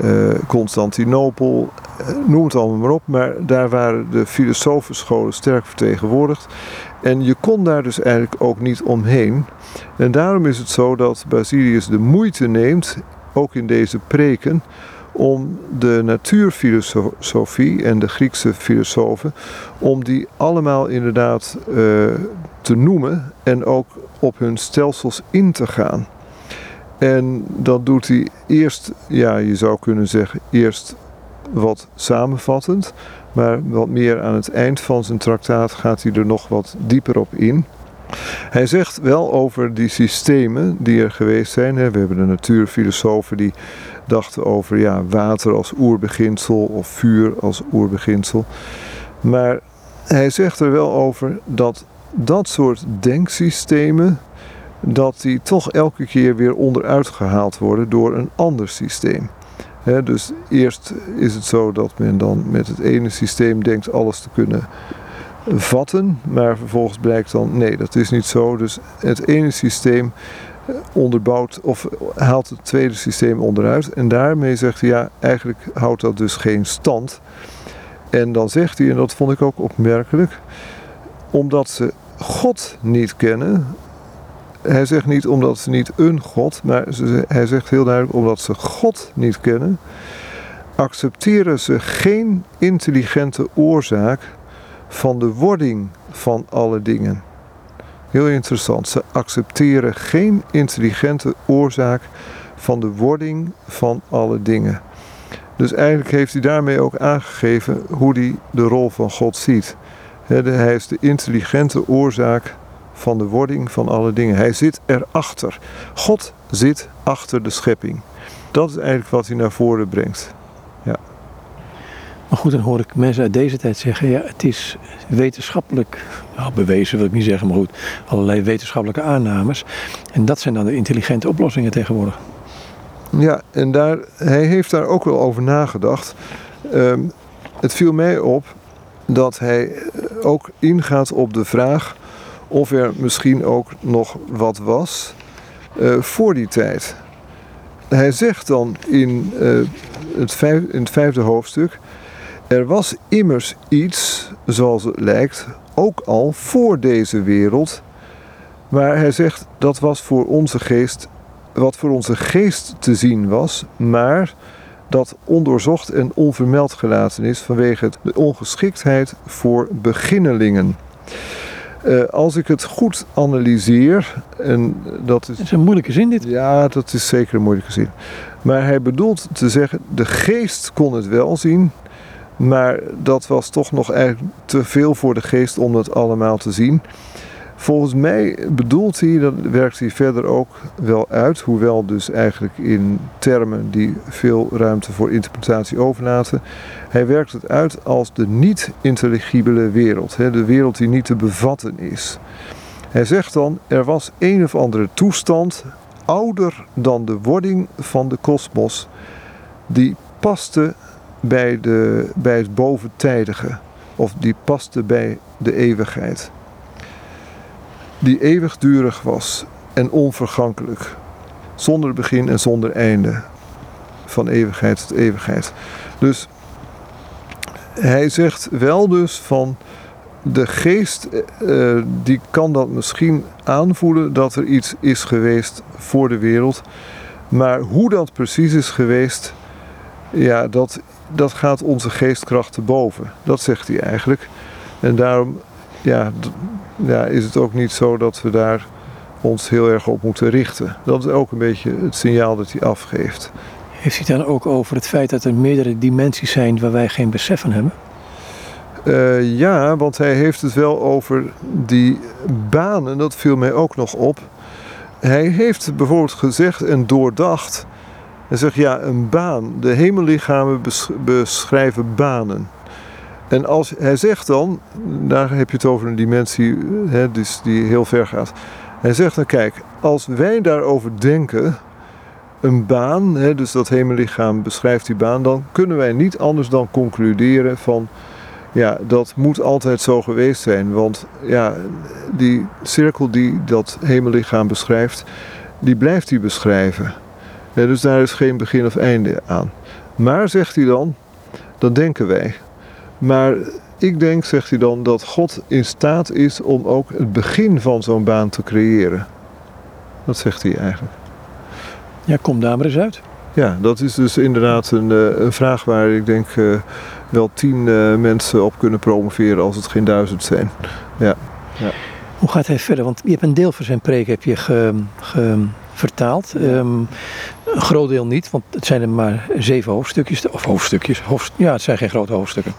eh, Constantinopel, eh, noem het allemaal maar op, maar daar waren de filosofenscholen sterk vertegenwoordigd. En je kon daar dus eigenlijk ook niet omheen. En daarom is het zo dat Basilius de moeite neemt, ook in deze preken, om de natuurfilosofie en de Griekse filosofen, om die allemaal inderdaad uh, te noemen en ook op hun stelsels in te gaan. En dat doet hij eerst, ja, je zou kunnen zeggen, eerst wat samenvattend, maar wat meer aan het eind van zijn traktaat gaat hij er nog wat dieper op in. Hij zegt wel over die systemen die er geweest zijn. We hebben de natuurfilosofen die dachten over ja, water als oerbeginsel of vuur als oerbeginsel. Maar hij zegt er wel over dat dat soort denksystemen, dat die toch elke keer weer onderuit gehaald worden door een ander systeem. dus eerst is het zo dat men dan met het ene systeem denkt alles te kunnen vatten, maar vervolgens blijkt dan nee, dat is niet zo. Dus het ene systeem onderbouwt of haalt het tweede systeem onderuit en daarmee zegt hij ja, eigenlijk houdt dat dus geen stand. En dan zegt hij, en dat vond ik ook opmerkelijk, omdat ze God niet kennen. Hij zegt niet omdat ze niet een God, maar hij zegt heel duidelijk omdat ze God niet kennen, accepteren ze geen intelligente oorzaak van de wording van alle dingen. Heel interessant, ze accepteren geen intelligente oorzaak van de wording van alle dingen. Dus eigenlijk heeft hij daarmee ook aangegeven hoe hij de rol van God ziet. Hij is de intelligente oorzaak van de wording van alle dingen. Hij zit erachter. God zit achter de schepping. Dat is eigenlijk wat hij naar voren brengt. Maar goed, dan hoor ik mensen uit deze tijd zeggen: ja, het is wetenschappelijk nou, bewezen, wil ik niet zeggen, maar goed, allerlei wetenschappelijke aannames. En dat zijn dan de intelligente oplossingen tegenwoordig. Ja, en daar, hij heeft daar ook wel over nagedacht. Ehm, het viel mij op dat hij eh, ook ingaat op de vraag of er misschien ook nog wat was uh, voor die tijd. Hij zegt dan in, uh, het, in het vijfde hoofdstuk: Er was immers iets, zoals het lijkt, ook al voor deze wereld. Maar hij zegt dat was voor onze geest, wat voor onze geest te zien was, maar dat ondoorzocht en onvermeld gelaten is vanwege de ongeschiktheid voor beginnelingen. Uh, als ik het goed analyseer, en dat is... Dat is een moeilijke zin dit. Ja, dat is zeker een moeilijke zin. Maar hij bedoelt te zeggen, de geest kon het wel zien, maar dat was toch nog eigenlijk te veel voor de geest om het allemaal te zien. Volgens mij bedoelt hij, dat werkt hij verder ook wel uit, hoewel dus eigenlijk in termen die veel ruimte voor interpretatie overlaten. Hij werkt het uit als de niet-intelligibele wereld, de wereld die niet te bevatten is. Hij zegt dan, er was een of andere toestand, ouder dan de wording van de kosmos, die paste bij, de, bij het boventijdige, of die paste bij de eeuwigheid die eeuwigdurig was en onvergankelijk, zonder begin en zonder einde, van eeuwigheid tot eeuwigheid. Dus hij zegt wel dus van de geest, uh, die kan dat misschien aanvoelen dat er iets is geweest voor de wereld, maar hoe dat precies is geweest, ja, dat, dat gaat onze geestkracht te boven. Dat zegt hij eigenlijk. En daarom ja, ja, is het ook niet zo dat we daar ons heel erg op moeten richten. Dat is ook een beetje het signaal dat hij afgeeft. Heeft hij dan ook over het feit dat er meerdere dimensies zijn waar wij geen besef van hebben? Uh, ja, want hij heeft het wel over die banen, dat viel mij ook nog op. Hij heeft bijvoorbeeld gezegd en doordacht. Hij zegt ja, een baan. De hemellichamen beschrijven banen. En als hij zegt dan, daar heb je het over een dimensie hè, dus die heel ver gaat. Hij zegt dan, kijk, als wij daarover denken, een baan, hè, dus dat hemellichaam beschrijft die baan, dan kunnen wij niet anders dan concluderen van, ja, dat moet altijd zo geweest zijn. Want ja, die cirkel die dat hemellichaam beschrijft, die blijft hij beschrijven. Dus daar is geen begin of einde aan. Maar, zegt hij dan, dat denken wij. Maar ik denk, zegt hij dan, dat God in staat is om ook het begin van zo'n baan te creëren. Dat zegt hij eigenlijk. Ja, kom daar maar eens uit. Ja, dat is dus inderdaad een, eh, een vraag waar ik denk uh, wel tien uh, mensen op kunnen promoveren als het geen duizend zijn. Ja. ja. Hoe gaat hij verder? Want je hebt een deel van zijn preek heb je ge, ge, vertaald. Um, een groot deel niet, want het zijn er maar zeven hoofdstukjes. Of hoofdstukjes. Hoofd, ja, het zijn geen grote hoofdstukken.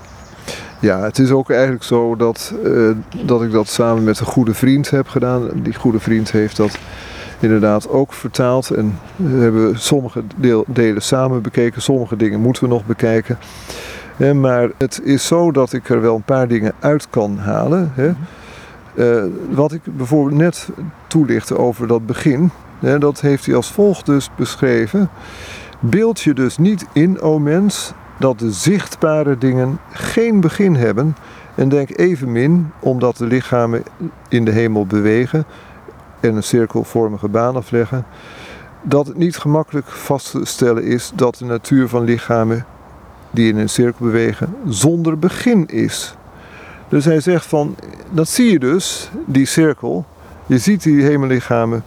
Ja, het is ook eigenlijk zo dat, uh, dat ik dat samen met een goede vriend heb gedaan. Die goede vriend heeft dat inderdaad ook vertaald. En we hebben sommige deel, delen samen bekeken, sommige dingen moeten we nog bekijken. Maar het is zo dat ik er wel een paar dingen uit kan halen. Hè. Uh, wat ik bijvoorbeeld net toelichtte over dat begin, hè, dat heeft hij als volgt dus beschreven. Beeld je dus niet in, o mens, dat de zichtbare dingen geen begin hebben. En denk evenmin, omdat de lichamen in de hemel bewegen en een cirkelvormige baan afleggen, dat het niet gemakkelijk vast te stellen is dat de natuur van lichamen die in een cirkel bewegen zonder begin is. Dus hij zegt van, dat zie je dus, die cirkel. Je ziet die hemellichamen.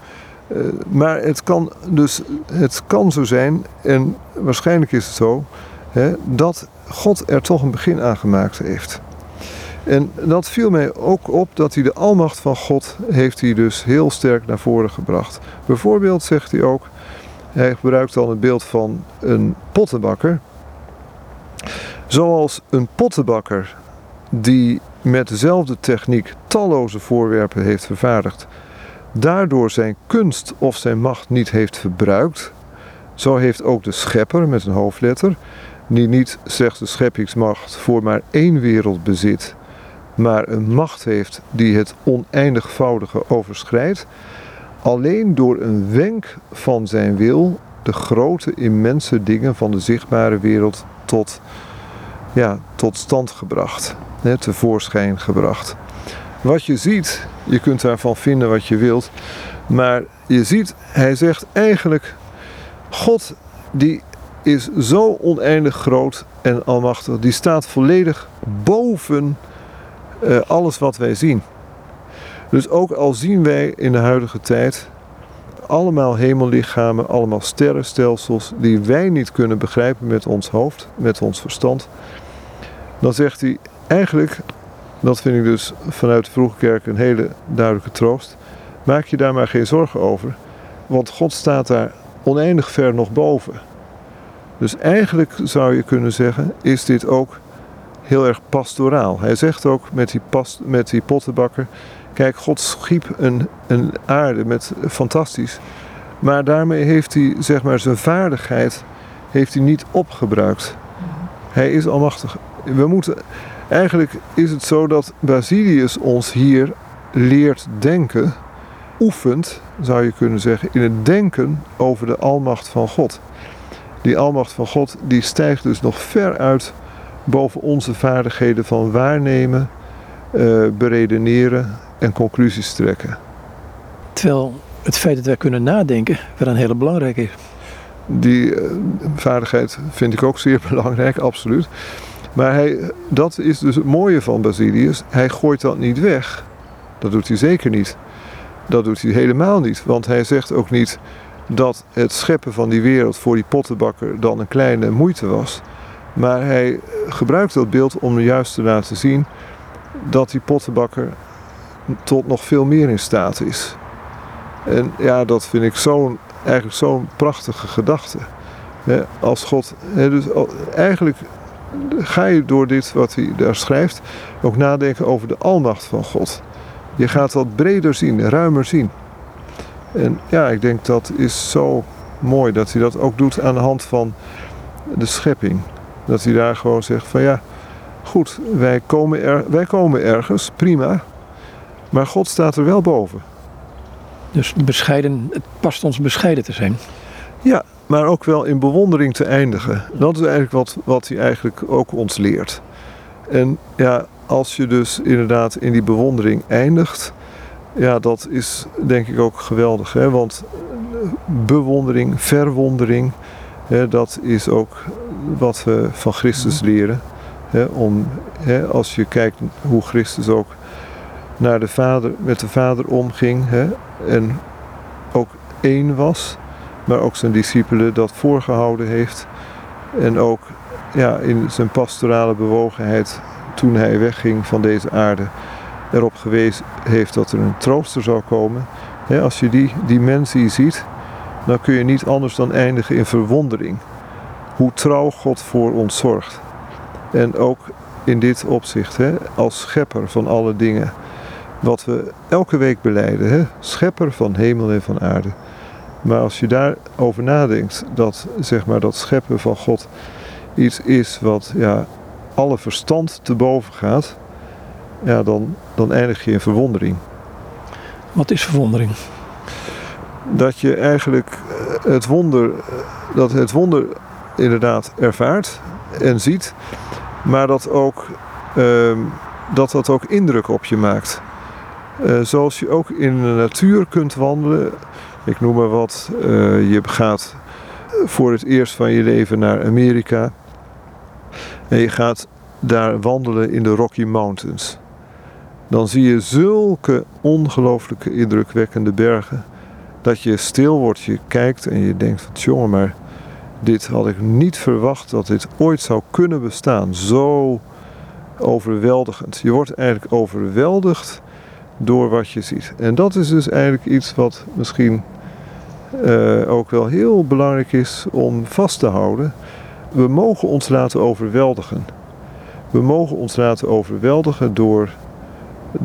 Uh, maar het kan, dus, het kan zo zijn, en waarschijnlijk is het zo, hè, dat God er toch een begin aan gemaakt heeft. En dat viel mij ook op dat hij de almacht van God heeft hij dus heel sterk naar voren gebracht. Bijvoorbeeld zegt hij ook, hij gebruikt dan het beeld van een pottenbakker. Zoals een pottenbakker die met dezelfde techniek talloze voorwerpen heeft vervaardigd, daardoor zijn kunst of zijn macht niet heeft verbruikt, zo heeft ook de schepper met een hoofdletter, die niet slechts de scheppingsmacht voor maar één wereld bezit, maar een macht heeft die het oneindigvoudige overschrijdt, alleen door een wenk van zijn wil de grote immense dingen van de zichtbare wereld tot, ja, tot stand gebracht, hè, tevoorschijn gebracht. Wat je ziet, je kunt daarvan vinden wat je wilt, maar je ziet, hij zegt eigenlijk, God die is zo oneindig groot en almachtig, die staat volledig boven uh, alles wat wij zien. Dus ook al zien wij in de huidige tijd allemaal hemellichamen, allemaal sterrenstelsels die wij niet kunnen begrijpen met ons hoofd, met ons verstand, dan zegt hij eigenlijk, dat vind ik dus vanuit de vroege kerk een hele duidelijke troost, maak je daar maar geen zorgen over, want God staat daar oneindig ver nog boven. Dus eigenlijk zou je kunnen zeggen, is dit ook heel erg pastoraal. Hij zegt ook met die, past, met die pottenbakker: Kijk, God schiep een, een aarde met fantastisch. Maar daarmee heeft hij zeg maar, zijn vaardigheid heeft hij niet opgebruikt. Hij is almachtig. We moeten, eigenlijk is het zo dat Basilius ons hier leert denken, oefent, zou je kunnen zeggen, in het denken over de almacht van God. Die almacht van God die stijgt dus nog ver uit boven onze vaardigheden van waarnemen, uh, beredeneren en conclusies trekken. Terwijl het feit dat wij kunnen nadenken wel een hele belangrijke is. Die uh, vaardigheid vind ik ook zeer belangrijk, absoluut. Maar hij, dat is dus het mooie van Basilius. Hij gooit dat niet weg. Dat doet hij zeker niet. Dat doet hij helemaal niet. Want hij zegt ook niet dat het scheppen van die wereld voor die pottenbakker dan een kleine moeite was. Maar hij gebruikt dat beeld om juist te laten zien dat die pottenbakker tot nog veel meer in staat is. En ja, dat vind ik zo'n, eigenlijk zo'n prachtige gedachte. als God, dus eigenlijk ga je door dit wat hij daar schrijft ook nadenken over de almacht van God. Je gaat wat breder zien, ruimer zien. En ja, ik denk dat is zo mooi dat hij dat ook doet aan de hand van de schepping. Dat hij daar gewoon zegt van ja, goed, wij komen, er, wij komen ergens, prima. Maar God staat er wel boven. Dus bescheiden, het past ons bescheiden te zijn. Ja, maar ook wel in bewondering te eindigen. Dat is eigenlijk wat, wat hij eigenlijk ook ons leert. En ja, als je dus inderdaad in die bewondering eindigt, ja, dat is denk ik ook geweldig. Hè? Want bewondering, verwondering, hè, dat is ook wat we van Christus leren. Hè? Om, hè, als je kijkt hoe Christus ook naar de vader, met de Vader omging hè? en ook één was, maar ook zijn discipelen dat voorgehouden heeft. En ook ja, in zijn pastorale bewogenheid toen hij wegging van deze aarde erop gewezen heeft dat er een trooster zou komen. als je die dimensie ziet, dan kun je niet anders dan eindigen in verwondering. Hoe trouw God voor ons zorgt. En ook in dit opzicht, als schepper van alle dingen. Wat we elke week beleiden, schepper van hemel en van aarde. Maar als je daarover nadenkt, dat, zeg maar, dat scheppen van God iets is wat ja, alle verstand te boven gaat, ja, dan, dan eindig je in verwondering. Wat is verwondering? Dat je eigenlijk eh, het wonder, dat het wonder inderdaad ervaart en ziet, maar dat ook, uh, dat, dat ook indruk op je maakt. Uh, zoals je ook in de natuur kunt wandelen. Ik noem maar wat. Uh, je gaat voor het eerst van je leven naar Amerika. En je gaat daar wandelen in de Rocky Mountains. Dan zie je zulke ongelooflijke indrukwekkende bergen. Dat je stil wordt, je kijkt en je denkt van jongen, maar dit had ik niet verwacht dat dit ooit zou kunnen bestaan. Zo overweldigend. Je wordt eigenlijk overweldigd door wat je ziet. En dat is dus eigenlijk iets wat misschien uh, ook wel heel belangrijk is om vast te houden. We mogen ons laten overweldigen. We mogen ons laten overweldigen door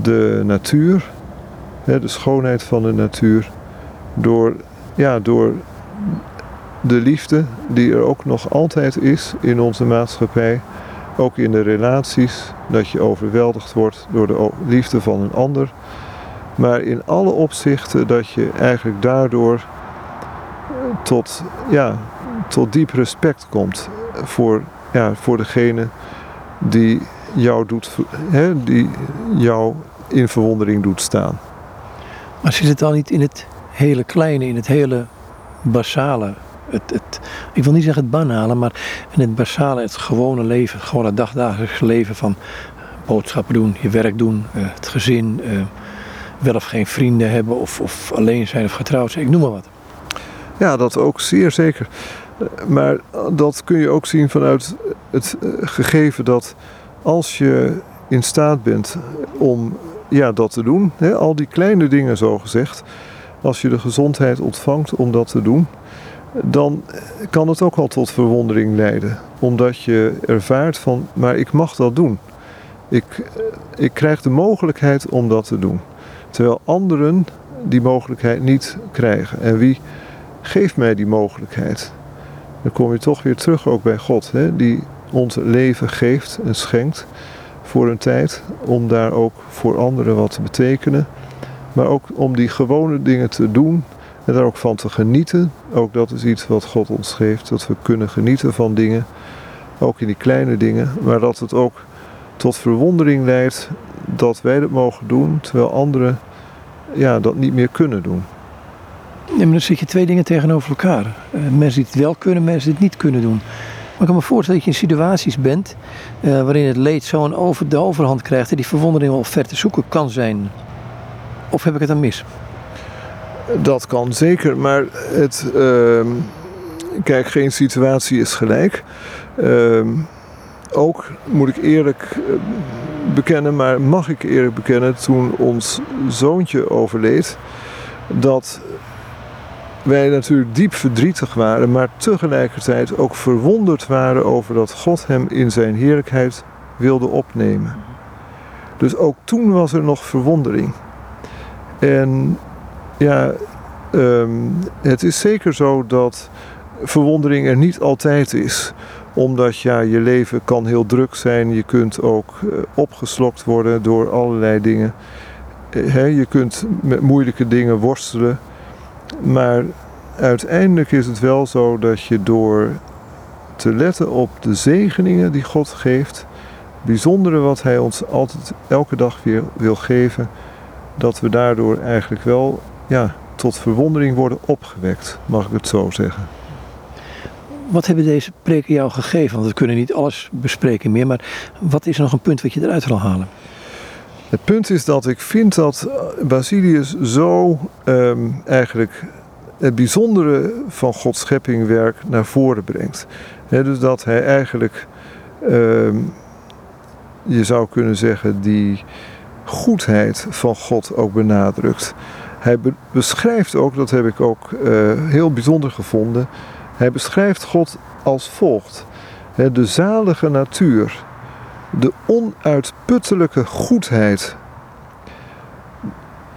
de natuur, de schoonheid van de natuur, door, ja, door de liefde die er ook nog altijd is in onze maatschappij, ook in de relaties, dat je overweldigd wordt door de liefde van een ander, maar in alle opzichten dat je eigenlijk daardoor tot, ja, tot diep respect komt voor, ja, voor degene die jou, doet, hè, die jou in verwondering doet staan. Maar zit het dan niet in het hele kleine, in het hele basale? Het, het, ik wil niet zeggen het banale, maar in het basale, het gewone leven, het gewone dagdagelijks leven van boodschappen doen, je werk doen, eh, het gezin, eh, wel of geen vrienden hebben of, of alleen zijn of getrouwd zijn, ik noem maar wat. Ja, dat ook zeer zeker. Maar dat kun je ook zien vanuit het eh, gegeven dat als je in staat bent om ja, dat te doen, hè, al die kleine dingen zo gezegd, als je de gezondheid ontvangt om dat te doen, dan kan het ook al tot verwondering leiden. Omdat je ervaart van, maar ik mag dat doen. Ik, eh, ik krijg de mogelijkheid om dat te doen. Terwijl anderen die mogelijkheid niet krijgen. En wie geeft mij die mogelijkheid? Dan kom je toch weer terug ook bij God, hè, die ons leven geeft en schenkt voor een tijd, om daar ook voor anderen wat te betekenen. Maar ook om die gewone dingen te doen en daar ook van te genieten. Ook dat is iets wat God ons geeft, dat we kunnen genieten van dingen, ook in die kleine dingen, maar dat het ook tot verwondering leidt dat wij dat mogen doen, terwijl anderen ja, dat niet meer kunnen doen. Ja, maar dan zit je twee dingen tegenover elkaar. Uh, mensen die het wel kunnen, mensen die het niet kunnen doen. Maar ik kan me voorstellen dat je in situaties bent uh, waarin het leed zo'n over de overhand krijgt en die verwondering wel ver te zoeken kan zijn. Of heb ik het dan mis? Dat kan zeker, maar het, uh, kijk, geen situatie is gelijk. Ehm, ook moet ik eerlijk eh, bekennen, maar mag ik eerlijk bekennen, toen ons zoontje overleed, dat wij natuurlijk diep verdrietig waren, maar tegelijkertijd ook verwonderd waren over dat God hem in zijn heerlijkheid wilde opnemen. Dus ook toen was er nog verwondering. En ja, um, het is zeker zo dat verwondering er niet altijd is. Omdat ja, je leven kan heel druk zijn. Je kunt ook uh, opgeslokt worden door allerlei dingen. Uh, je kunt met moeilijke dingen worstelen. Maar uiteindelijk is het wel zo dat je door te letten op de zegeningen die God geeft, bijzondere wat Hij ons altijd elke dag weer wil geven, dat we daardoor eigenlijk wel ja, tot verwondering worden opgewekt, mag ik het zo zeggen. Wat hebben deze preken jou gegeven? Want we kunnen niet alles bespreken meer, maar wat is er nog een punt wat je eruit wil halen? Het punt is dat ik vind dat Basilius zo um, eigenlijk het bijzondere van Gods scheppingwerk naar voren brengt. dus dat hij eigenlijk, uh, je zou kunnen zeggen, die goedheid van God ook benadrukt. Hij beschrijft ook, dat heb ik ook uh, heel bijzonder gevonden, hij beschrijft God als volgt. de zalige natuur, de onuitputtelijke goedheid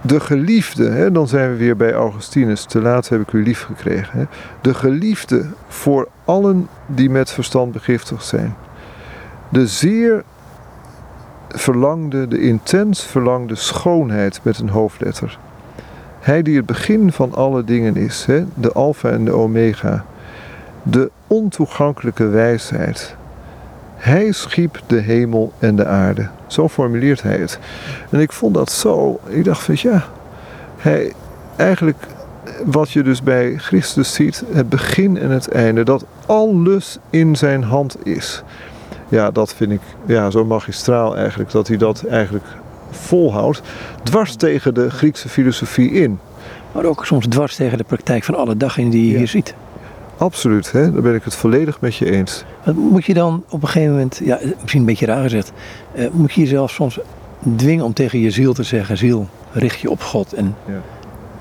de geliefde, hè, dan zijn we weer bij Augustinus, te laat heb ik u lief gekregen. De geliefde voor allen die met verstand begiftigd zijn. De zeer verlangde, de intens verlangde schoonheid met een hoofdletter. Hij die het begin van alle dingen is, hè, de alfa en de omega. De ontoegankelijke wijsheid. Hij schiep de hemel en de aarde. Zo formuleert hij het. En ik vond dat zo. Ik dacht van ja, hij eigenlijk wat je dus bij Christus ziet, het begin en het einde, dat alles in zijn hand is. Ja, dat vind ik ja, zo magistraal eigenlijk, dat hij dat eigenlijk volhoudt, dwars tegen de Griekse filosofie in. Maar ook soms dwars tegen de praktijk van alle dag in die je hier ziet. Absoluut, hè? daar ben ik het volledig met je eens. Moet je dan op een gegeven moment, ja, misschien een beetje raar gezegd, eh, moet je jezelf soms dwingen om tegen je ziel te zeggen: Ziel, richt je op God en ja.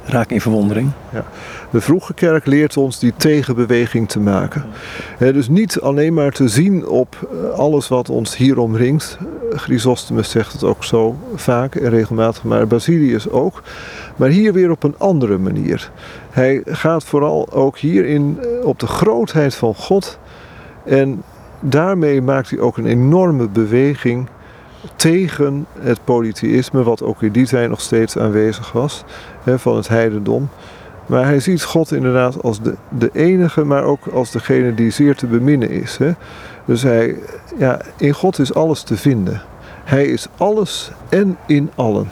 Raak in verwondering. Ja. De vroege kerk leert ons die tegenbeweging te maken. dus niet alleen maar te zien op eh, alles wat ons hier omringt. Chrysostomus zegt het ook zo vaak en regelmatig, maar Basilius ook. Maar hier weer op een andere manier. Hij gaat vooral ook hierin eh, op de grootheid van God. En daarmee maakt hij ook een enorme beweging tegen het polytheïsme, wat ook in die tijd nog steeds aanwezig was, hè, van het heidendom. Maar hij ziet God inderdaad als de, de enige, maar ook als degene die zeer te beminnen is. Hè. Dus hij, ja, in God is alles te vinden. Hij is alles en in allen.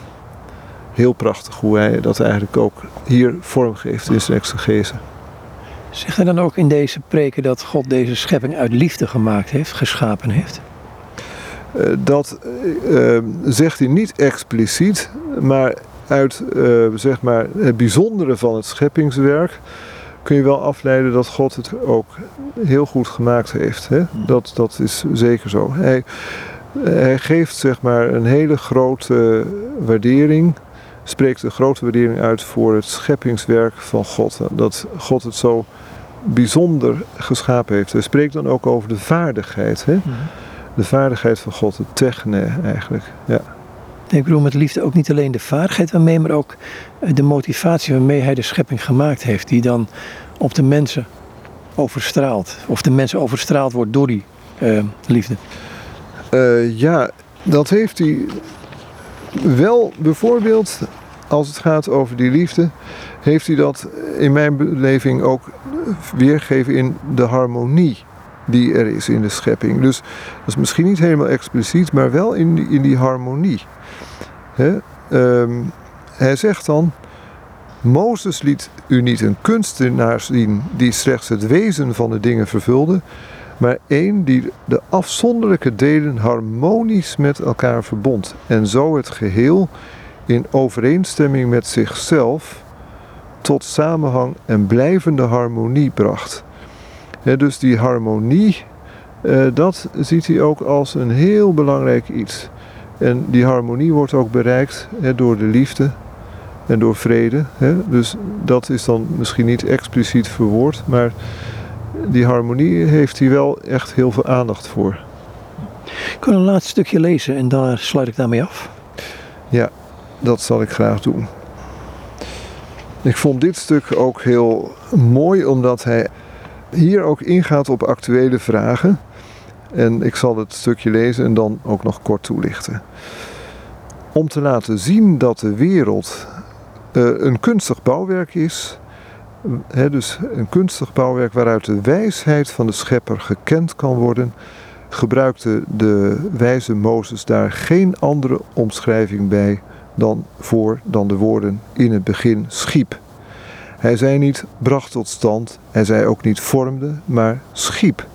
Heel prachtig hoe hij dat eigenlijk ook hier vormgeeft in zijn exegese. Zeg hij dan ook in deze preken dat God deze schepping uit liefde gemaakt heeft, geschapen heeft? Uh, dat uh, zegt hij niet expliciet, maar uit uh, zeg maar het bijzondere van het scheppingswerk kun je wel afleiden dat God het ook heel goed gemaakt heeft. Hè? Hmm. Dat, dat is zeker zo. Hij, hij geeft zeg maar een hele grote waardering, spreekt een grote waardering uit voor het scheppingswerk van God. Dat God het zo bijzonder geschapen heeft. Hij spreekt dan ook over de vaardigheid. Hè? Hmm. De vaardigheid van God, het techne eigenlijk. Ja. Ik bedoel met liefde ook niet alleen de vaardigheid waarmee, maar ook de motivatie waarmee hij de schepping gemaakt heeft, die dan op de mensen overstraalt. Of de mensen overstraald wordt door die uh, liefde. Uh, ja, dat heeft hij wel bijvoorbeeld als het gaat over die liefde, heeft hij dat in mijn beleving ook weergegeven in de harmonie die er is in de schepping. Dus dat is misschien niet helemaal expliciet, maar wel in die, in die harmonie. Um, hij zegt dan: Mozes liet u niet een kunstenaar zien die slechts het wezen van de dingen vervulde, maar één die de afzonderlijke delen harmonisch met elkaar verbond en zo het geheel in overeenstemming met zichzelf tot samenhang en blijvende harmonie bracht. Dus die harmonie, eh, dat ziet hij ook als een heel belangrijk iets. En die harmonie wordt ook bereikt door de liefde en door vrede. Dus dat is dan misschien niet expliciet verwoord, maar die harmonie heeft hij wel echt heel veel aandacht voor. Ik kan een laatste stukje lezen en daar sluit ik daarmee af. Ja, dat zal ik graag doen. Ik vond dit stuk ook heel mooi omdat hij hier ook ingaat op actuele vragen. En ik zal het stukje lezen en dan ook nog kort toelichten. Om te laten zien dat de wereld uh, een kunstig bouwwerk is, dus een kunstig bouwwerk waaruit de wijsheid van de schepper gekend kan worden, gebruikte de wijze Mozes daar geen andere omschrijving bij dan voor dan de woorden in het begin schiep. Hij zei niet bracht tot stand, hij zei ook niet vormde, maar schiep.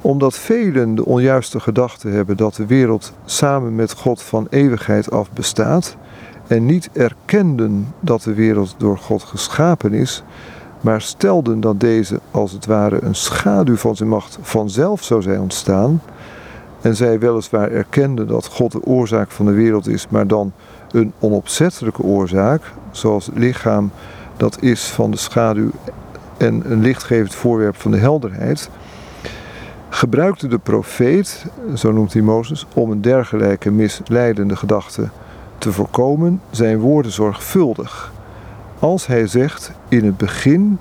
Omdat velen de onjuiste gedachte hebben dat de wereld samen met God van eeuwigheid af bestaat, en niet erkenden dat de wereld door God geschapen is, maar stelden dat deze als het ware een schaduw van zijn macht vanzelf zou zijn ontstaan, en zij weliswaar erkenden dat God de oorzaak van de wereld is, maar dan een onopzettelijke oorzaak, zoals lichaam dat is van de schaduw en een lichtgevend voorwerp van de helderheid, gebruikte de profeet, zo noemt hij Mozes, om een dergelijke misleidende gedachte te voorkomen zijn woorden zorgvuldig. Als hij zegt: In het begin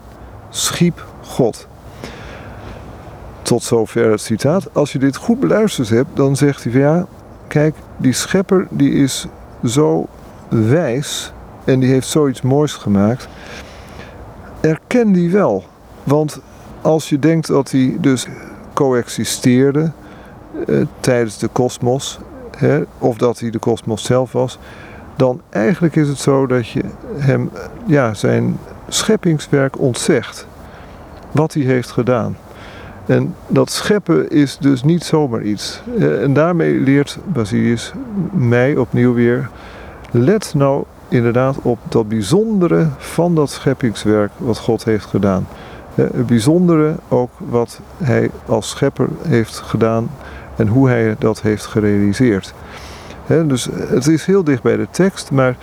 schiep God. Tot zover het citaat. Als je dit goed beluisterd hebt, dan zegt hij van ja, kijk, die schepper die is zo wijs en die heeft zoiets moois gemaakt. Erken die wel. Want als je denkt dat hij dus coexisteerde eh, tijdens de kosmos of dat hij de kosmos zelf was, dan eigenlijk is het zo dat je hem ja, zijn scheppingswerk ontzegt. Wat hij heeft gedaan. En dat scheppen is dus niet zomaar iets. En daarmee leert Basilius mij opnieuw weer. Let nou inderdaad op dat bijzondere van dat scheppingswerk wat God heeft gedaan. Het bijzondere ook wat hij als schepper heeft gedaan en hoe hij dat heeft gerealiseerd. dus het is heel dicht bij de tekst, maar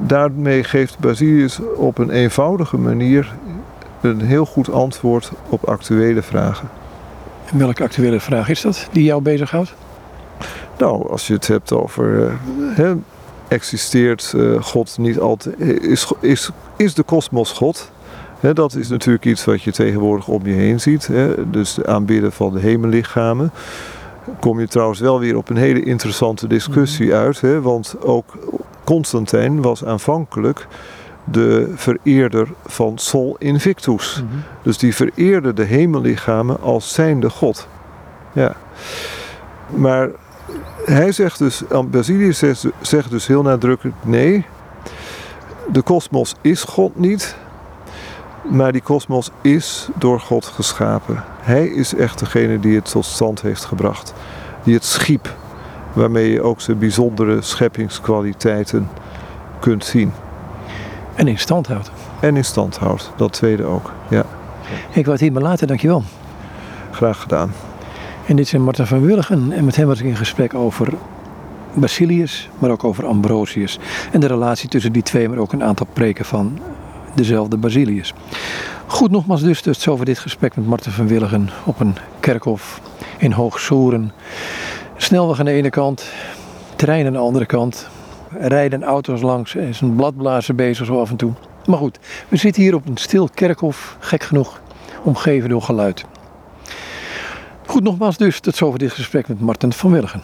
daarmee geeft Basilius op een eenvoudige manier een heel goed antwoord op actuele vragen. En welke actuele vraag is dat die jou bezighoudt? Nou, als je het hebt over. Uh, existeert uh, God niet altijd. Is, is, is de kosmos God? dat is natuurlijk iets wat je tegenwoordig om je heen ziet. dus de aanbidden van de hemellichamen kom je trouwens wel weer op een hele interessante discussie mhm. uit. Want ook Constantijn was aanvankelijk de vereerder van Sol Invictus. Mhm. Dus die vereerde de hemellichamen als zijnde God. Ja. Maar hij zegt dus, Basilius zegt, zegt dus heel nadrukkelijk: nee, de kosmos is God niet, maar die kosmos is door God geschapen. Hij is echt degene die het tot stand heeft gebracht. Die het schiep, waarmee je ook zijn bijzondere scheppingskwaliteiten kunt zien. En in stand houdt. En in stand houdt, dat tweede ook, ja. Ik wou het hier maar laten, dankjewel. Graag gedaan. En dit is Martin van Willigen en met hem was ik in gesprek over Basilius, maar ook over Ambrosius. En de relatie tussen die twee, maar ook een aantal preken van dezelfde Basilius. Goed, nogmaals dus, dus over dit gesprek met Marten van Willigen op een kerkhof in Hoogsoeren. Snelweg aan de ene kant, trein aan de andere kant. Rijden auto's langs, er is een bladblazer bezig zo af en toe. Maar goed, we zitten hier op een stil kerkhof, gek genoeg, omgeven door geluid. Goed, nogmaals dus, tot zover dit gesprek met Marten van Willigen.